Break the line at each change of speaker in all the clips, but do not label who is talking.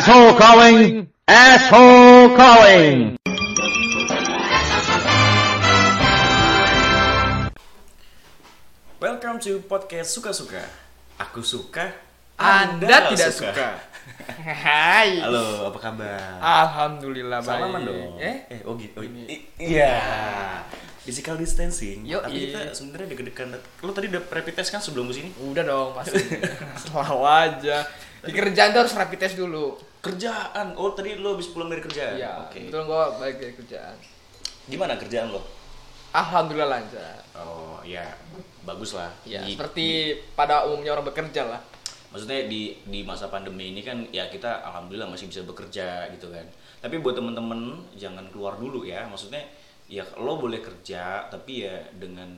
Asshole calling! Asshole calling!
Welcome to podcast suka-suka. Aku suka,
Anda
nggak
tidak suka. Hai.
Halo, apa kabar?
Alhamdulillah baik.
Salaman dong.
Eh?
eh oh gitu. Iya. Physical distancing.
Yoi.
Tapi kita sebenarnya deg-degan. Lo tadi udah rapid test kan sebelum ke sini?
Udah dong pasti. Selalu aja. Di kerjaan tuh harus rapid test dulu.
Kerjaan. Oh, tadi lo habis pulang dari kerjaan.
Iya.
Oke.
Betul gua balik dari kerjaan.
Gimana kerjaan lo?
Alhamdulillah lancar.
Oh, ya. Bagus lah.
Ya,
Di-
seperti pada umumnya orang bekerja lah.
maksudnya di di masa pandemi ini kan ya kita alhamdulillah masih bisa bekerja gitu kan tapi buat temen-temen jangan keluar dulu ya maksudnya ya lo boleh kerja tapi ya dengan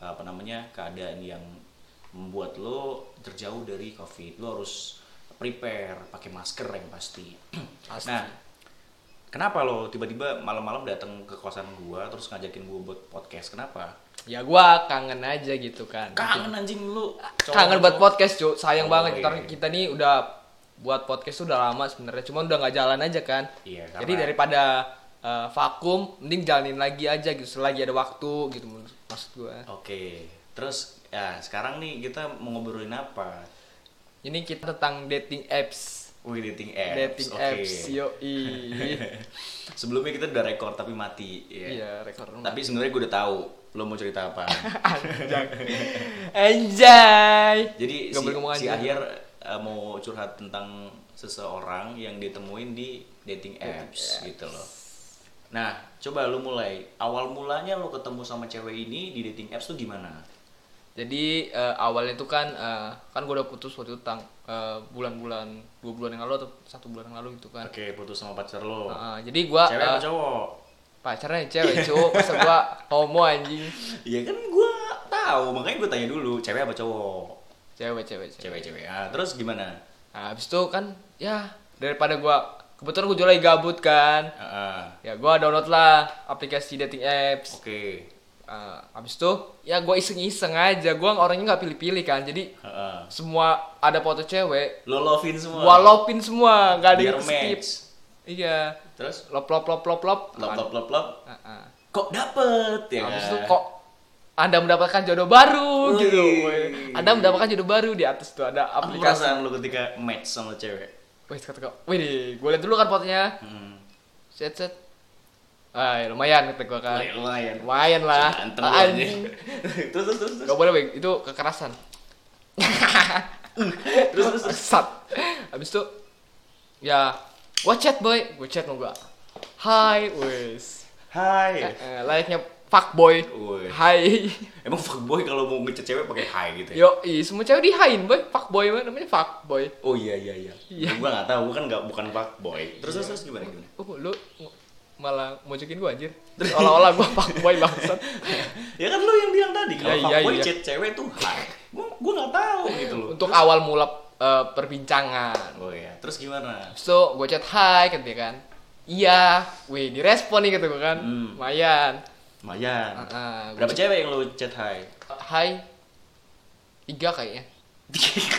apa namanya keadaan yang membuat lo terjauh dari covid lo harus prepare pakai masker yang pasti.
Pasti.
nah kenapa lo tiba-tiba malam-malam datang ke kosan gua terus ngajakin gua buat podcast? Kenapa?
Ya gua kangen aja gitu kan.
kangen anjing lu. Cowok-
kangen buat podcast cuy sayang
Oh,
banget kita
iya.
kita nih udah buat podcast tuh udah lama sebenarnya. Cuma udah nggak jalan aja kan.
Iya,
jadi
karena-
daripada uh, vakum mending jalanin lagi aja gitu selagi ada waktu gitu maksud gua.
Oke, terus ya sekarang nih kita mau ngobrolin apa?
Ini kita tentang dating apps
Wih, dating apps.
dating
Oke.
apps yoi
Sebelumnya kita udah record tapi mati. Ya.
iya rekor
Tapi sebenarnya gue udah tahu lo mau cerita apa.
anjay
Jadi
Nggak
si, si. Ahyar uh, mau curhat tentang seseorang yang ditemuin di dating apps gitu loh. Nah, coba lu mulai. Awal mulanya lo ketemu sama cewek ini di dating apps tuh gimana?
Jadi eh, awalnya tuh kan eh, kan gue udah putus waktu itu tang eh, bulan-bulan dua bulan yang lalu atau satu bulan yang lalu gitu kan
Oke, putus sama pacar lo.
Nah, jadi gua
Cewek apa
eh,
cowok?
pacarnya cewek cowok masa gua homo anjing
Iya kan gue tahu, makanya gue tanya dulu, cewek apa cowok?
cewek cewek cewek
Cewek-cewek. Ah, terus gimana?
nah, habis itu kan ya daripada gua kebetulan gua juga lagi gabut kan
Ah,
ya gua download lah aplikasi dating apps
Oke.
Ah, habis itu ya gua iseng-iseng aja gua orangnya nggak pilih-pilih kan jadi
Ah,
semua ada foto cewek
Lo lovin semua.
gua lopin semua nggak ada yang skip iya
Terus
lop lop lop lop lop
lop lop lop lop.
Ah, ah.
Kok dapet ya?
Habis
kan?
itu kok anda mendapatkan jodoh baru
Wih.
gitu. Anda mendapatkan jodoh baru di atas tuh ada
Apa
aplikasi.
perasaan lo ketika match sama cewek?
Wih, kata kok. Wih, gue liat dulu kan fotonya.
Hmm.
Set set. Ah, ya, lumayan kata gue kan.
Lumayan.
Lumayan lah. Ah, Anjing.
terus terus terus.
Gak boleh, Wih. Itu kekerasan.
Terus terus. terus.
Sat. Habis itu ya gue chat boy, gue chat mau gue. Hai, wes.
Hai.
Eh, layaknya fuckboy.
Wih.
Hai.
Emang fuckboy kalau mau ngechat cewek pakai hai gitu ya?
Yo, semua cewek dihain boy. Fuckboy mah namanya fuckboy.
Oh iya iya iya.
Iya.
Gua nggak tahu, gua kan nggak bukan fuckboy. Terus terus terus gimana gimana?
Oh, lu malah mojokin gua anjir. Olah-olah gua fuckboy bangsat.
ya kan lo yang bilang tadi kalau
Iya, iya,
fuckboy
iya.
chat cewek tuh. Gua gua nggak tahu gitu loh.
Untuk awal mula eh, perbincangan.
Oh iya. Terus gimana?
So, gua chat hai kan dia kan. Iya, wih direspon nih kata gua kan.
Hmm.
Lumayan.
Lumayan.
Ah, ah, gua
Berapa
chat-
cewek yang lo chat hai?
Hai. Tiga kayaknya.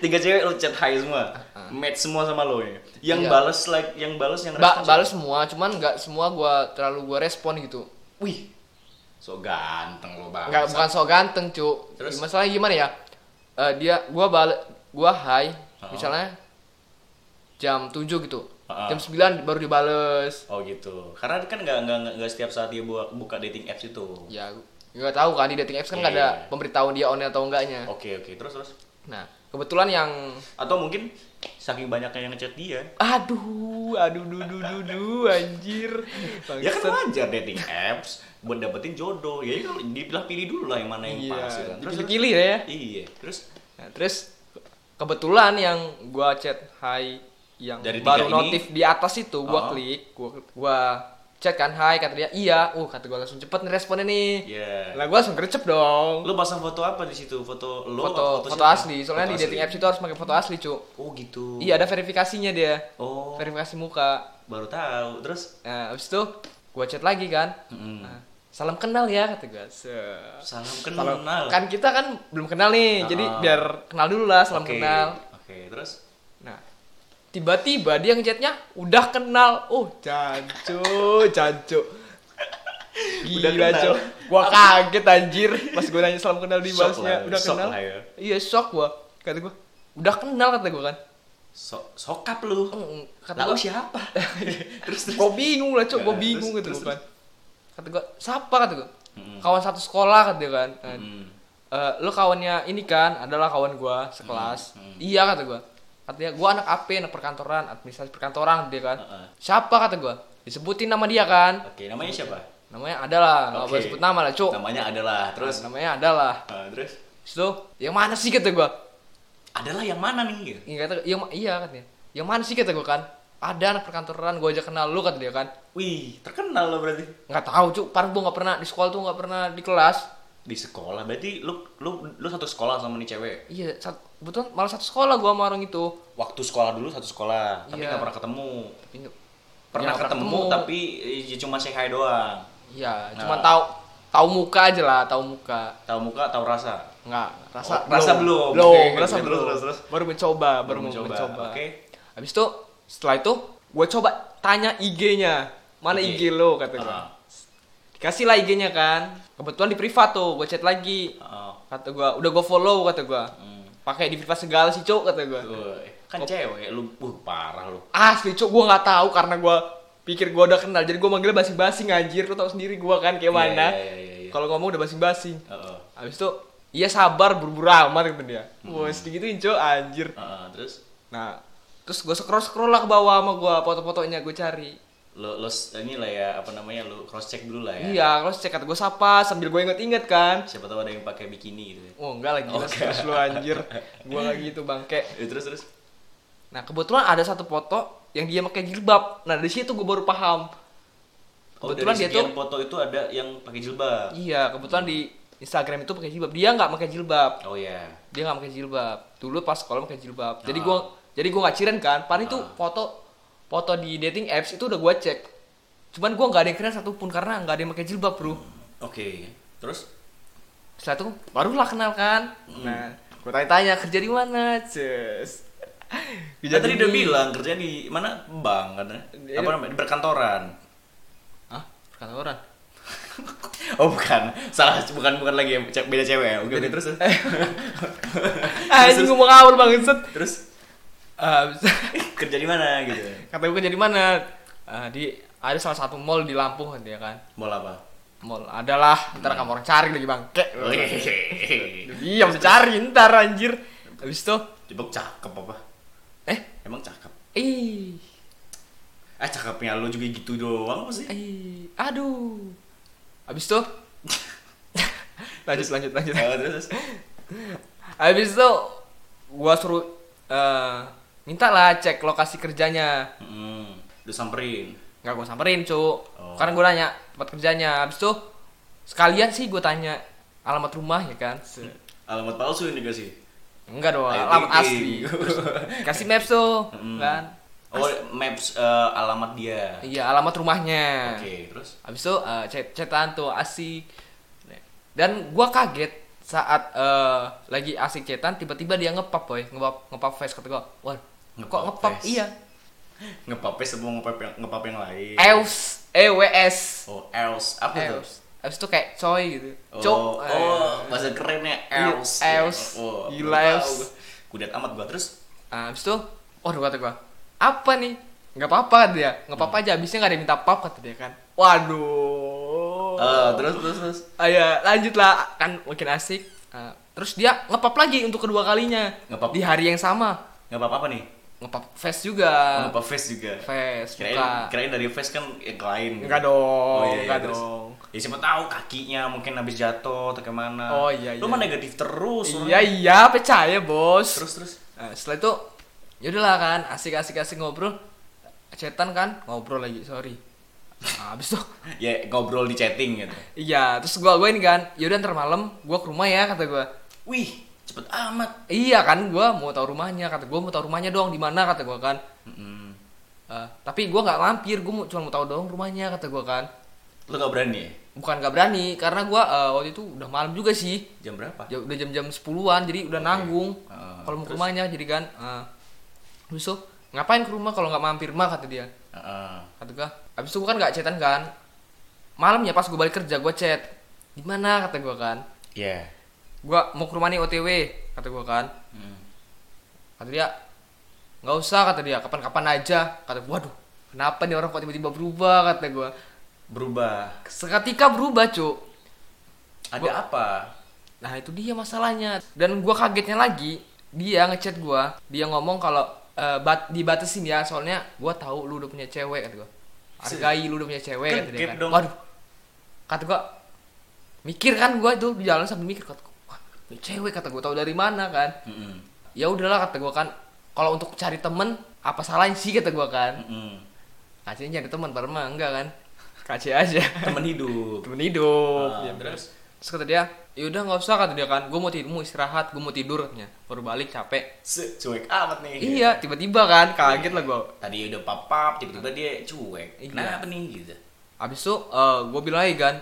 Tiga cewek lo chat hai semua. Match semua sama lo ya. Yang
Iya.
bales like yang bales yang
Ba balas
siapa?
semua, cuman nggak semua gua terlalu gua respon gitu.
Wih. So ganteng lo banget.
Nggak bukan so ganteng, cu.
Terus?
Masalahnya gimana ya? Eh, dia gua bal gua hai,
Oh.
misalnya jam 7 gitu.
Ah.
Jam 9 baru dibales.
Oh gitu. Karena kan nggak nggak nggak- setiap saat dia buka, buka dating apps itu.
Ya, nggak tahu kan di dating apps kan nggak
Iya,
ada
iya.
pemberitahuan dia on atau enggaknya.
Oke oke. Terus terus.
Nah, kebetulan yang
Atau mungkin saking banyaknya yang ngechat dia.
aduh, aduh, duh, duh, duh, duh, anjir.
Ya kan wajar dating apps buat dapetin jodoh. Ya kalau dipilah-pilih dulu lah yang mana yang
Iya,
pas. ya kan. Terus
dipilih-pilih ya.
Iya. Terus
Nah, terus kebetulan yang gua chat hai yang
Dari
baru
tiga ini?
notif di atas itu gua
Oh.
klik, gua gua chat kan hai kata dia iya, uh kata gua langsung cepet nih responnya nih.
ya.
Lah gua langsung gercep dong.
Lo pasang foto apa di situ? Foto lo?
foto foto,
siapa?
asli, soalnya
Foto
di dating apps itu harus pakai foto asli, cu.
Oh gitu.
Iya, ada verifikasinya dia.
Oh.
Verifikasi muka.
Baru tahu. Terus
Nah, habis itu gua chat lagi kan.
Mm-mm.
Nah, salam kenal ya kata gua. Se-
salam
Salam-
kenal.
kan kita kan belum kenal nih, jadi
Ah.
biar kenal dulu lah salam
Oke,
kenal.
Oke, terus
Nah, tiba-tiba dia ngechatnya udah kenal. Oh jancu jancu
Udah
gila
kenal.
cok. Gua kaget anjir. Pas gua nanya salam kenal di balasnya
lah,
udah
shock
kenal?
lah ya.
iya shock gua. Kata gua udah kenal kata gua kan.
So, sokap lu.
Mm, kata
Lalu
gua
siapa? terus terus.
gua bingung lah cok. Gua
Ya,
bingung gitu kan. kata gua siapa? kata gua.
Mm-mm.
kawan satu sekolah kata dia kan. Nah,
Hmm.
Eh, lo kawannya ini kan adalah kawan gua sekelas.
Hmm, hmm.
iya kata gua katanya gua anak AP anak perkantoran administrasi perkantoran dia kan.
Heeh.
siapa? kata gua. Disebutin nama dia kan.
Oke, namanya siapa?
namanya adalah nggak boleh sebut nama lah cuk.
Namanya adalah. Terus?
namanya adalah.
Ah, terus?
Itu yang mana sih? kata gua.
Adalah yang mana nih?
iya kata yang iya katanya yang mana sih? kata gua kan. Ada anak perkantoran gua aja kenal lu kata dia kan.
Wih, terkenal lo berarti.
nggak tahu cuk. Parah gua nggak pernah di sekolah tuh nggak pernah di kelas.
Di sekolah? Berarti lu lu lu satu sekolah sama nih cewek.
iya sat, betul malah satu sekolah gua sama orang itu
Waktu sekolah dulu satu sekolah, tapi
Iya.
nggak pernah ketemu.
Ini-
Pernah
Ya, nggak
ketemu, tapi eh, cuma say hi doang.
Iya,
Nah.
cuman tahu tahu muka aja lah, tahu muka.
Tahu muka, tahu rasa.
Enggak, rasa
Oh, rasa belum.
Belum,
Oke,
rasa belum.
terus, terus.
Baru mencoba, baru, mau
mencoba.
mencoba.
Oke.
Habis itu setelah itu gue coba tanya IG-nya. Mana
Oke.
IG lo kata gue.
Ah,
Dikasih lah IG-nya kan. Kebetulan di privat tuh, gue chat lagi.
ah,
Kata gue, udah gue follow kata gue.
hmm.
Pakai di privat segala sih, Cuk, kata gue.
Kan cewek lu, uh parah lu.
Asli, Cuk, gue nggak tahu karena gue pikir gue udah kenal. Jadi gue manggilnya basi-basi anjir. Lu tau sendiri gue kan kayak mana.
Iya, iya, iya, iya.
Kalau ngomong udah basi-basi.
Heeh.
Habis itu iya sabar buru-buru amat kata dia. Wah, segituin cok anjir.
Heeh, terus
Nah, terus gue scroll scroll lah ke bawah sama gue foto-fotonya gue cari.
Lo lo ini lah ya apa namanya lo cross check dulu lah ya.
Iya, terus cek kata gue siapa sambil gue inget-inget kan.
Siapa tahu ada yang pakai bikini gitu. ya.
Oh enggak lagi jelas terus lu anjir. Gue gak gitu bangke.
Eh, terus terus.
Nah kebetulan ada satu foto yang dia pakai jilbab. Nah dari situ gue baru paham.
Oh,
Kebetulan
dari
dia tuh
foto itu ada yang pakai jilbab.
iya kebetulan di Instagram itu pakai jilbab. Dia nggak pakai jilbab.
Oh ya.
Dia nggak pakai jilbab. Dulu pas sekolah pakai jilbab. Jadi
Ah.
gue jadi gue nggak ciren kan. Paling itu
Ah.
foto foto di dating apps itu udah gue cek. Cuman gue nggak ada yang keren satupun karena nggak ada yang pakai jilbab bro.
Oke. Terus
Setelah itu barulah kenal kan.
Hmm.
Nah gue tanya-tanya kerja di mana, cus.
Kita tadi udah bilang kerja di mana bank kan? Apa namanya? Di perkantoran.
Hah? Perkantoran?
Oh bukan, salah bukan bukan lagi beda cewek ya. Oke, oke, terus terus.
Ah, ngomong awal banget.
terus
Bisa.
kerja di mana gitu?
Kata gue kerja di mana? Ah, di ada salah satu mall di Lampung dia kan.
Mau apa?
Mall adalah ntar kamu orang cari lagi bangke.
Wih.
Diam cari ntar anjir. Habis itu
Coba cakep apa?
eh
Emang cakep?
ih
Ah cakepnya lu juga gitu doang sih?
ih aduh. Habis itu lanjut lanjut lanjut.
Oh, terus.
Habis itu gua suruh eh minta lah cek lokasi kerjanya.
Hmm, udah samperin.
Nggak gua samperin, Cuk.
Oh.
Karena gua nanya tempat kerjanya. Habis itu sekalian sih gua tanya alamat rumah ya kan.
Alamat palsu ini gak sih?
Enggak dong, alamat asli. Kasih maps tuh,
Mm.
kan.
Oh, maps eh, alamat dia.
Iya, alamat rumahnya.
Oke, terus?
Habis itu eh, chat chatan tuh asik. Dan gua kaget saat eh, lagi asik chatan tiba-tiba dia ngepap boy, ngepap ngepap face kata gua. Wah, kok
Ngepap
ngepap?
face?
Iya.
Ngepapes sama ngepap yang, ngepap yang lain.
Eus, E W S.
Oh, else. Apa tuh?
Eus. Habis itu kayak coy gitu.
Oh,
Cok.
oh,
eh.
bahasa kerennya
Iya,
else.
else.
Oh,
Gila,
gua. Kudet amat gua terus.
Ah, habis itu, waduh kata gua, apa nih? Nggak apa-apa dia, nggak apa-apa
Hmm.
aja. Abisnya nggak ada minta pap kata dia kan. Waduh.
Eh, terus terus terus.
Ayo lanjut lah, kan makin asik. Ah, terus dia ngepap lagi untuk kedua kalinya
Ngepap.
di hari yang sama.
Nggak apa-apa nih.
Ngepap face juga.
Ngepap face juga.
Face,
Kirain,
muka.
kirain dari face kan yang lain. gitu.
Enggak dong,
Oh, iya, iya,
enggak
terus?
dong.
Ya siapa tahu kakinya mungkin habis jatuh atau ke mana.
Oh, iya,
Lu
iya.
mah negatif terus.
Iya
orangnya.
iya percaya bos.
Terus terus.
Nah, setelah itu yaudahlah kan asik asik asik ngobrol. Cetan kan ngobrol lagi sorry. Nah, habis itu
Ya ngobrol di chatting gitu.
iya terus gua gua ini kan yaudah ntar malam gua ke rumah ya kata gua.
Wih, cepet amat.
Iya kan gua mau tahu rumahnya kata gua mau tahu rumahnya dong di mana kata gua kan.
Mm-mm.
Eh, tapi gua nggak lampir mau, cuma mau tahu dong rumahnya kata gua kan.
Lu gak berani ya?
Bukan gak berani karena gua eh, waktu itu udah malam juga sih.
Jam berapa?
Ya, udah jam-jam 10-an jadi udah
Oke.
nanggung
Heeh,
kalau mau ke rumahnya jadi kan eh habis itu ngapain ke rumah kalau nggak mampir mah kata dia
Heeh.
kata gua abis itu gua kan nggak chatan kan malamnya pas gua balik kerja gua chat di mana kata gua kan
Iya.
gua mau ke rumah nih OTW kata gua kan
Hmm.
kata dia nggak usah kata dia kapan-kapan aja kata gua waduh kenapa nih orang kok tiba-tiba berubah kata gua
Berubah.
seketika berubah cuk
Ada
Gua-
apa?
nah itu dia masalahnya dan gua kagetnya lagi dia ngechat gua dia ngomong kalau eh, bat dibatasin ya soalnya gua tahu lu udah punya cewek kata gua hargai lu udah punya cewek
Kan
kata dia kan
dong.
waduh kata gua mikir kan gua tuh di jalan sambil mikir kata gua "Wah, punya cewek kata gua tahu dari mana kan
Mm-mm.
ya udahlah kata gua kan kalau untuk cari temen apa salahnya sih kata gua kan
Mm-mm.
kacanya nyari teman padahal enggak kan kace aja
Temen hidup.
temen hidup
Ah,
ya,
terus?
Terus kata dia yaudah nggak usah kata dia kan gue mau tidur mau istirahat gue mau tidur katanya baru balik capek
cuek amat nih.
iya tiba-tiba kan kaget lah gue
Tadi udah papap, tiba-tiba dia cuek.
Iya.
Kenapa nih gitu?
abis itu gue bilang lagi kan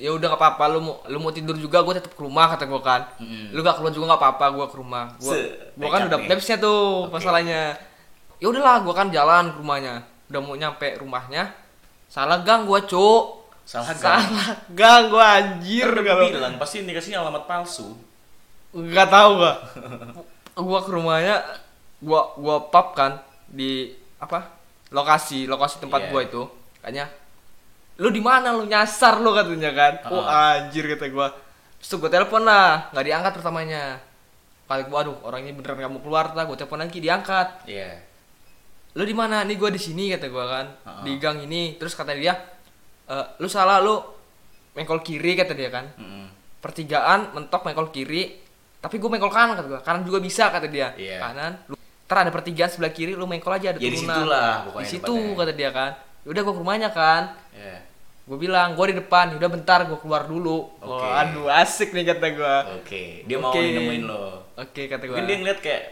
ya udah nggak apa-apa lu mau lu mau tidur juga gue tetap ke rumah kata gue kan
Mm-mm.
lu gak keluar juga nggak apa-apa gue ke rumah gue gue kan udah tipsnya tuh
Oke.
masalahnya ya udahlah gue kan jalan ke rumahnya udah mau nyampe rumahnya salah gang gue cuk
Salah gang.
salah gang gue anjir
Kan
kalau
bilang pasti dikasihnya alamat palsu.
nggak tahu gak gua ke rumahnya gua gua pap kan di apa lokasi lokasi tempat
Iya.
gua itu kayaknya lu di mana lu nyasar lu katanya kan oh
Heeh.
anjir kata gua terus gua telepon lah nggak diangkat pertamanya kali gua aduh orang ini beneran mau keluar lah gua telepon lagi diangkat
Iya.
lu di mana nih gua di sini kata gua kan
Heeh.
di gang ini terus kata dia "Eh, lu salah lu mengkol kiri kata dia kan
Mm-mm.
pertigaan mentok mengkol kiri tapi gue mengkol kanan kata gue kanan juga bisa kata dia
Iya.
kanan lu ntar ada pertigaan sebelah kiri lu mengkol aja ada
Ya, di
turunan di situ
tempatnya.
kata dia kan udah gue ke rumahnya kan
Iya.
gue bilang gue di depan udah bentar gue keluar dulu
Oke.
oh, aduh asik nih kata gue
Oke, dia mau
Oke.
nemuin lo.
oke kata gue
dia ngeliat kayak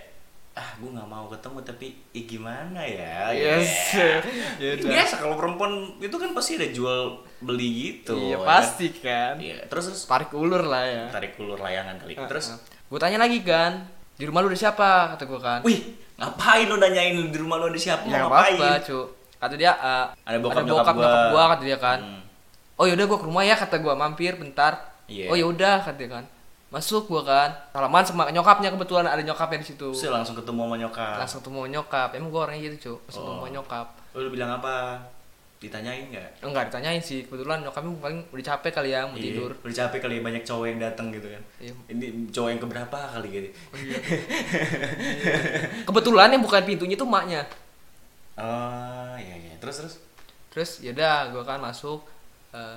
ah gue nggak mau ketemu tapi ih gimana ya?
Yes.
Ya.
ya udah.
biasa kalau perempuan itu kan pasti ada jual beli gitu
iya
ya
pasti
kan?
kan
iya terus terus?
Tarik ulur lah ya.
Tarik ulur layangan kali. Terus?
Gue tanya lagi kan di rumah lu ada siapa? kata gue kan.
Wih ngapain lo nanyain di rumah lo ada siapa?
Ya
ngapain?
apa-apa cu. Kata dia eh,
Ada bokap
ada
nyokap
bokap
gua.
nyokap gua kata dia kan.
Hmm.
oh yaudah gua ke rumah ya kata gua. Mampir bentar.
Iya.
oh yaudah kata dia kan masuk gua kan. Salaman sama nyokapnya kebetulan ada nyokapnya di situ.
Terus langsung ketemu sama nyokap.
Langsung ketemu nyokap. Emang gua orangnya gitu cu langsung ketemu
Oh.
nyokap.
Lo bilang apa? Ditanyain nggak?
Enggak ditanyain sih. Kebetulan nyokapnya paling udah capek kali ya mau
Iya,
tidur.
udah capek kali ya, banyak cowok yang datang gitu kan.
Iya.
ini cowok yang keberapa kali gitu.
Kebetulan yang bukan pintunya tuh maknya
oh iya iya. Terus terus?
Terus yaudah gua kan masuk eh,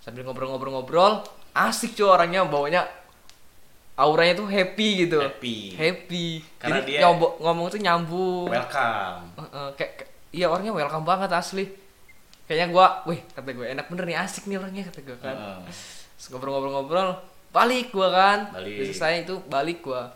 sambil ngobrol-ngobrol-ngobrol. Asik cuy orangnya bawanya auranya tuh happy gitu.
Happy.
happy.
Karena
Jadi
dia-
nyobo- ngomong tuh nyambung.
Welcome.
Heeh, kayak kayak- iya orangnya welcome banget asli. Kayaknya gua wih kata gue enak bener nih asik nih orangnya kata gue kan. Terus ngobrol-ngobrol-ngobrol balik gua kan.
Balik.
Selesai itu balik gua.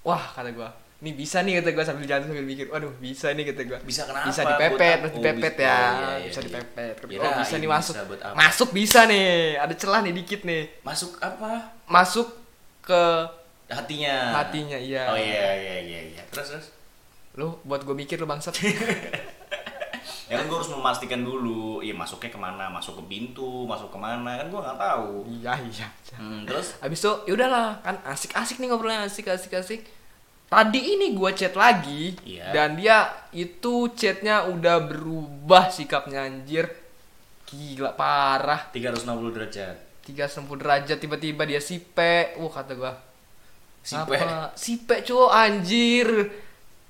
Wah kata gua ini bisa nih kata gua sambil jalan sambil mikir waduh bisa nih kata gua.
Bisa kenapa?
bisa
Buat
dipepet
Oh,
dipepet ya.
Oh, iya, iya,
bisa
iya.
dipepet. Oh
Kirain
bisa nih
bisa
masuk.
buat
masuk bisa nih. Ada celah nih dikit nih.
Masuk apa?
Masuk ke
hatinya.
Hatinya iya.
Oh iya iya iya iya. Terus terus?
Lu buat gue mikir lu bangsat.
Ya kan gue harus memastikan dulu ya masuknya ke mana? Masuk ke pintu masuk ke mana kan gue nggak tahu.
Iya iya.
Hmm, terus?
Habis itu ya udahlah kan asik-asik nih ngobrolnya asik asik asik. Tadi ini gua chat lagi
Iya.
dan dia itu chatnya udah berubah sikapnya anjir. Gila parah.
360 derajat
360 derajat tiba-tiba dia sipe. Wah kata gua.
Sipe?
Apa? Sipe cowok anjir.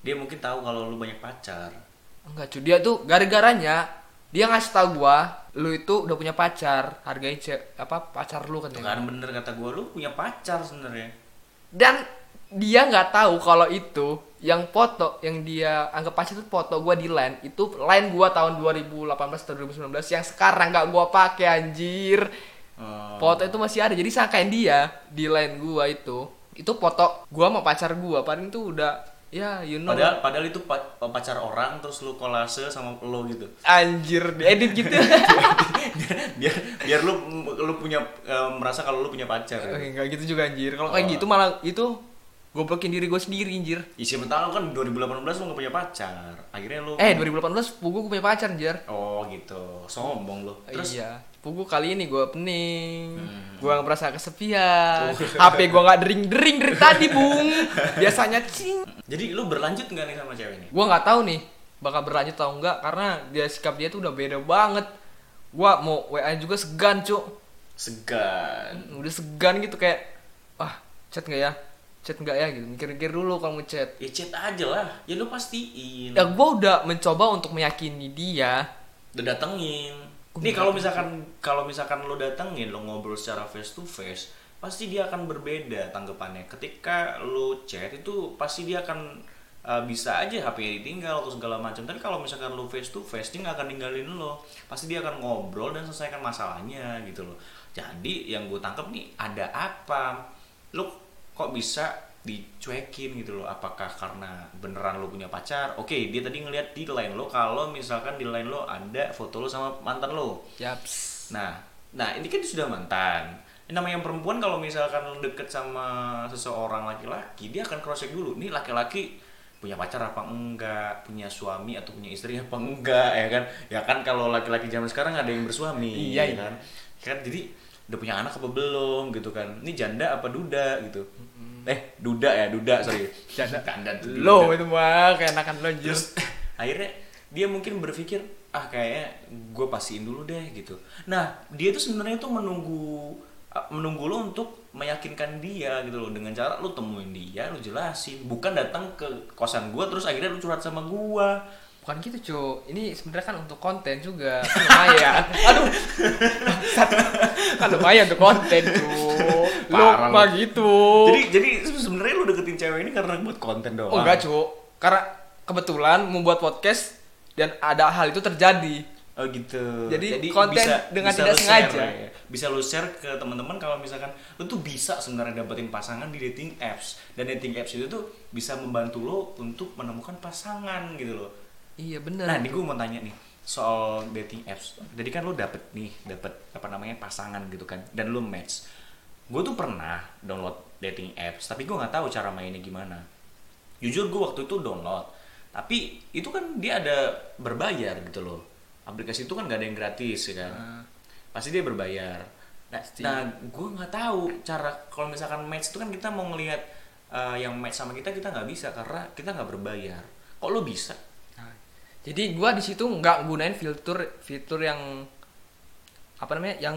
dia mungkin tahu kalau lu banyak pacar
Enggak cuy, dia tuh gara-garanya dia ngasih tau gua, lu itu udah punya pacar, hargai ce- apa pacar lu katanya.
kan bener kata gue lu punya pacar sebenarnya
dan dia nggak tahu kalau itu yang foto yang dia anggap pacar itu foto gua di line itu line gua tahun 2018 atau 2019 yang sekarang nggak gua pakai anjir
Hmm.
foto itu masih ada jadi sangkain dia di line gua itu itu foto gua sama pacar gua paling tuh udah ya you know
padahal padahal itu pa- pacar orang terus lu kolase sama lo gitu
anjir diedit gitu
biar biar lu lu punya eh, merasa kalau lu punya pacar gitu.
Oke, nggak gitu juga anjir kalau kayak
Oh.
gitu malah itu goblokin diri gue sendiri anjir
Ya, siapa tahu kan 2018 lu gak punya pacar. Akhirnya lu
eh 2018 pugu gue punya pacar anjir
Oh gitu. Sombong lu. Terus
iya pugu kali ini gue pening
Hmm.
gue gak merasa kesepian
Oh.
HP gue gak dering dering dari tadi bung biasanya cing
jadi lu berlanjut nggak nih sama cewek ini?
gue nggak tahu nih bakal berlanjut atau enggak karena dia sikap dia tuh udah beda banget gue mau wa juga segan cuk
Segan.
udah segan gitu kayak wah chat nggak ya chat nggak ya gitu mikir-mikir dulu kalau mau chat
Ya chat aja lah. Ya lu pastiin.
ya gue udah mencoba untuk meyakini dia
Udah datengin. Nih kalau misalkan kalau misalkan lu datengin, lu ngobrol secara face to face, pasti dia akan berbeda tanggapannya. Ketika lu chat itu pasti dia akan uh, bisa aja HP ditinggal atau segala macam. Tapi kalau misalkan lu face to face, dia nggak akan ninggalin lo. Pasti dia akan ngobrol dan selesaikan masalahnya gitu loh. Jadi yang gue tangkap nih ada apa? Lu kok bisa dicuekin gitu loh? Apakah karena beneran lo punya pacar? Oke dia tadi ngeliat di line lo kalau misalkan di line lo ada foto lo sama mantan lo.
Yaps.
Nah nah ini kan sudah mantan. Ini namanya perempuan kalau misalkan lo deket sama seseorang laki-laki dia akan cross check dulu nih laki-laki punya pacar apa enggak? Punya suami atau punya istri apa enggak? Ya kan? Ya kan kalau laki-laki zaman sekarang ada yang bersuami
Iya,
ya kan? Kan? Jadi udah punya anak apa belum gitu kan. Ini janda apa duda gitu. Eh duda ya duda sorry.
Janda.
Janda tuh
lo itu mah kayak enakan lo
terus akhirnya dia mungkin berpikir ah kayaknya gue pastiin dulu deh gitu. Nah dia tuh sebenarnya tuh menunggu ah, menunggu lo untuk meyakinkan dia gitu loh. Dengan cara lo temuin dia lo jelasin. Bukan datang ke kosan gue terus akhirnya lo curhat sama gue
bukan gitu cu ini sebenarnya kan untuk konten juga. Kan lumayan. Aduh. Kan lumayan untuk konten cu lo
Parah
mah
lu.
gitu.
Jadi jadi sebenarnya lo deketin cewek ini karena buat konten doang?
Oh enggak cu karena kebetulan membuat podcast dan ada hal itu terjadi.
Oh gitu.
Jadi konten dengan tidak
lu
sengaja.
share, ya. Bisa lu share ke teman-teman kalau misalkan lu tuh bisa sebenarnya dapetin pasangan di dating apps. Dan dating apps itu tuh bisa membantu lo untuk menemukan pasangan gitu loh.
Iya bener
Nah, ini gue mau tanya nih soal dating apps. Jadi kan lu dapet nih, dapet apa namanya pasangan gitu kan, dan lu match. Gue tuh pernah download dating apps, tapi gue nggak tahu cara mainnya gimana. Jujur gue waktu itu download, tapi itu kan dia ada berbayar gitu loh. Aplikasi itu kan gak ada yang gratis ya kan.
Ah.
Pasti dia berbayar. Nah, nah gue nggak tahu cara kalau misalkan match itu kan kita mau ngelihat eh, yang match sama kita kita nggak bisa karena kita nggak berbayar. Kok lo bisa?
Jadi gua di situ nggak gunain fitur fitur yang apa namanya yang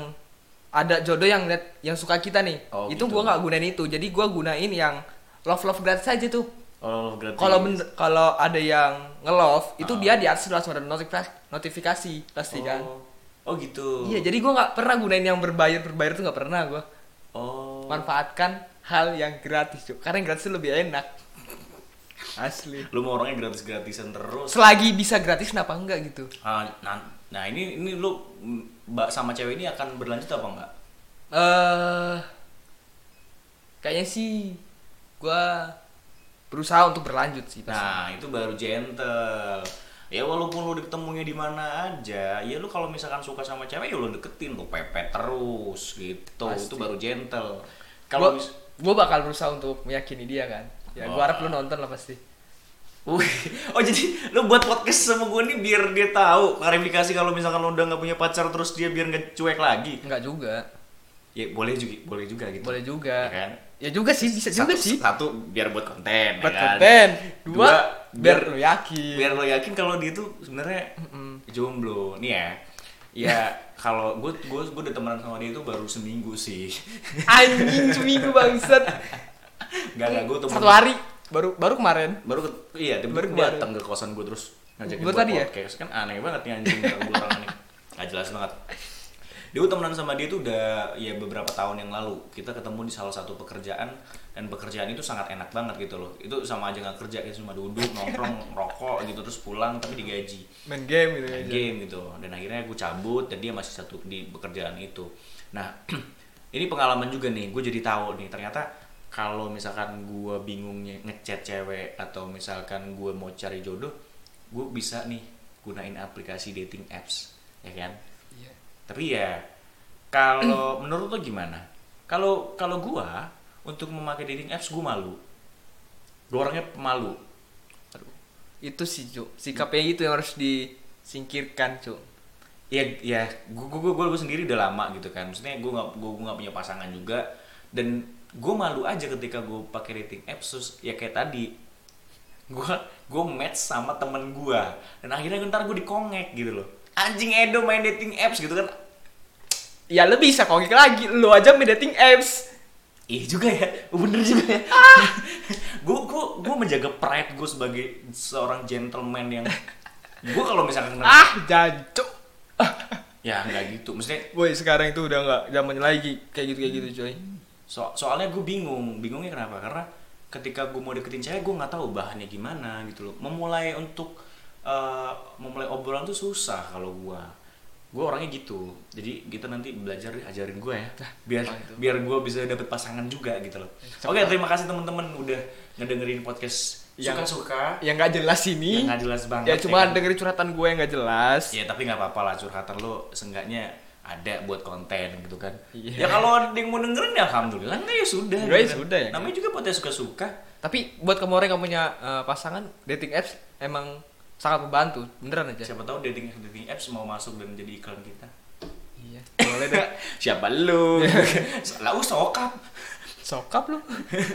ada jodoh yang liat yang suka kita nih
Oh,
itu
gitu.
gua nggak gunain itu jadi gua gunain yang love love gratis aja tuh
Oh, gratis.
kalau kalau ada yang nge-love itu
Ah.
dia di atas langsung ada notifikasi notifikasi pasti kan
Oh. Oh gitu.
iya jadi gua nggak pernah gunain yang berbayar berbayar tuh nggak pernah gua
Oh.
manfaatkan hal yang gratis cuy karena yang gratis lebih enak asli
Lu mau orangnya gratis-gratisan terus.
selagi bisa gratis kenapa enggak gitu
Ah, nah, nah ini ini lu mm, mbak sama cewek ini akan berlanjut apa enggak?
eh kayaknya sih gua berusaha untuk berlanjut sih pasti.
Nah, itu baru gentle. Ya walaupun lu ketemunya di mana aja, ya lu kalau misalkan suka sama cewek ya lu deketin, lu pepet terus gitu.
Pasti.
Itu baru gentle. Kalau mis-
gua bakal berusaha untuk meyakini dia kan ya gua
Wah.
harap lu nonton lah pasti
Wih, oh jadi lu buat podcast sama gue nih biar dia tahu klarifikasi kalau misalkan lu udah nggak punya pacar terus dia biar nggak cuek lagi.
enggak juga
Ya boleh juga, boleh juga gitu.
boleh juga
Ya kan?
ya juga sih bisa juga
satu,
sih
Satu biar buat konten, ya
buat
kan?
konten dua,
Dua,
biar,
biar-
lu yakin
Biar lo yakin kalau dia tuh sebenarnya jomblo. Nih ya. Ya kalau gue gue gue udah temenan sama dia itu baru seminggu sih.
anjing seminggu bangsat
Gak gak gue temen
satu hari. Baru baru kemarin.
Baru ke, iya tiba
Baru kemarin.
datang ke kosan gue terus ngajakin buat
tadi ya?
podcast. Kan aneh banget nih anjing gue orang nih. Nggak jelas banget. Dia tuh temenan sama dia tuh udah ya beberapa tahun yang lalu. Kita ketemu di salah satu pekerjaan dan pekerjaan itu sangat enak banget gitu loh. Itu sama aja nggak kerja kita cuma duduk nongkrong rokok gitu terus pulang tapi digaji.
Main game gitu
main
aja
game gitu. Dan akhirnya gue cabut dan dia masih satu di pekerjaan itu. Nah ini pengalaman juga nih gue jadi tahu nih. Ternyata kalau misalkan gue bingungnya ngechat cewek atau misalkan gue mau cari jodoh gue bisa nih gunain aplikasi dating apps ya kan
Iya.
tapi ya kalau menurut lo gimana kalau kalau gue untuk memakai dating apps gue malu Gue orangnya pemalu.
Aduh. Itu sih, Cuk. Sikapnya itu yang harus disingkirkan, Cuk.
ya ya gue gue gue sendiri udah lama gitu kan maksudnya gue gue nggak punya pasangan juga dan gue malu aja ketika gue pakai dating apps terus ya kayak tadi gue gue match sama temen gue dan akhirnya ntar gue dikongek gitu loh anjing Edo main dating apps gitu kan
Ya lu bisa kongik lagi, lu aja main dating apps.
Iya juga ya, bener juga ya. Gue gue gue menjaga pride gue sebagai seorang gentleman yang gue kalau misalkan kenal
Ah, jancuk.
ya nggak gitu, maksudnya
Boy, sekarang itu udah nggak zamannya lagi kayak gitu kayak gitu, coy.
So, soalnya gue bingung, bingungnya kenapa? Karena ketika gue mau deketin cewek, gue nggak tahu bahannya gimana gitu loh. Memulai untuk eh, memulai obrolan tuh susah kalau gue. Gue orangnya gitu. Jadi kita nanti belajar ajarin gue ya. Biar
gitu.
biar gue bisa dapet pasangan juga gitu loh. Oke, terima kasih teman-teman udah ngedengerin podcast
Yang-
suka-suka.
Yang nggak jelas ini.
Yang nggak jelas banget.
Ya cuma
kan?
dengerin curhatan gue yang nggak jelas.
Ya tapi nggak apa-apa lah curhatan lo seenggaknya ada buat konten gitu kan.
Iya.
Ya kalau ada yang mau dengerin ya alhamdulillah enggak ya sudah.
Ya,
gitu kan.
sudah ya.
Namanya juga podcast suka-suka.
Tapi buat kamu orang yang punya eh, pasangan, dating apps emang sangat membantu. Beneran aja.
Siapa tahu dating dating apps mau masuk dan jadi iklan kita.
Iya. Boleh deh.
Siapa lu? Lalu sokap.
Sokap lu.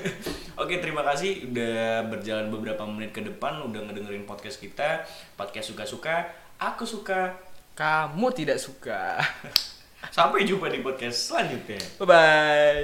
Oke, terima kasih udah berjalan beberapa menit ke depan udah ngedengerin podcast kita. Podcast suka-suka, aku suka.
Kamu tidak suka.
Sampai jumpa di podcast selanjutnya.
Bye bye.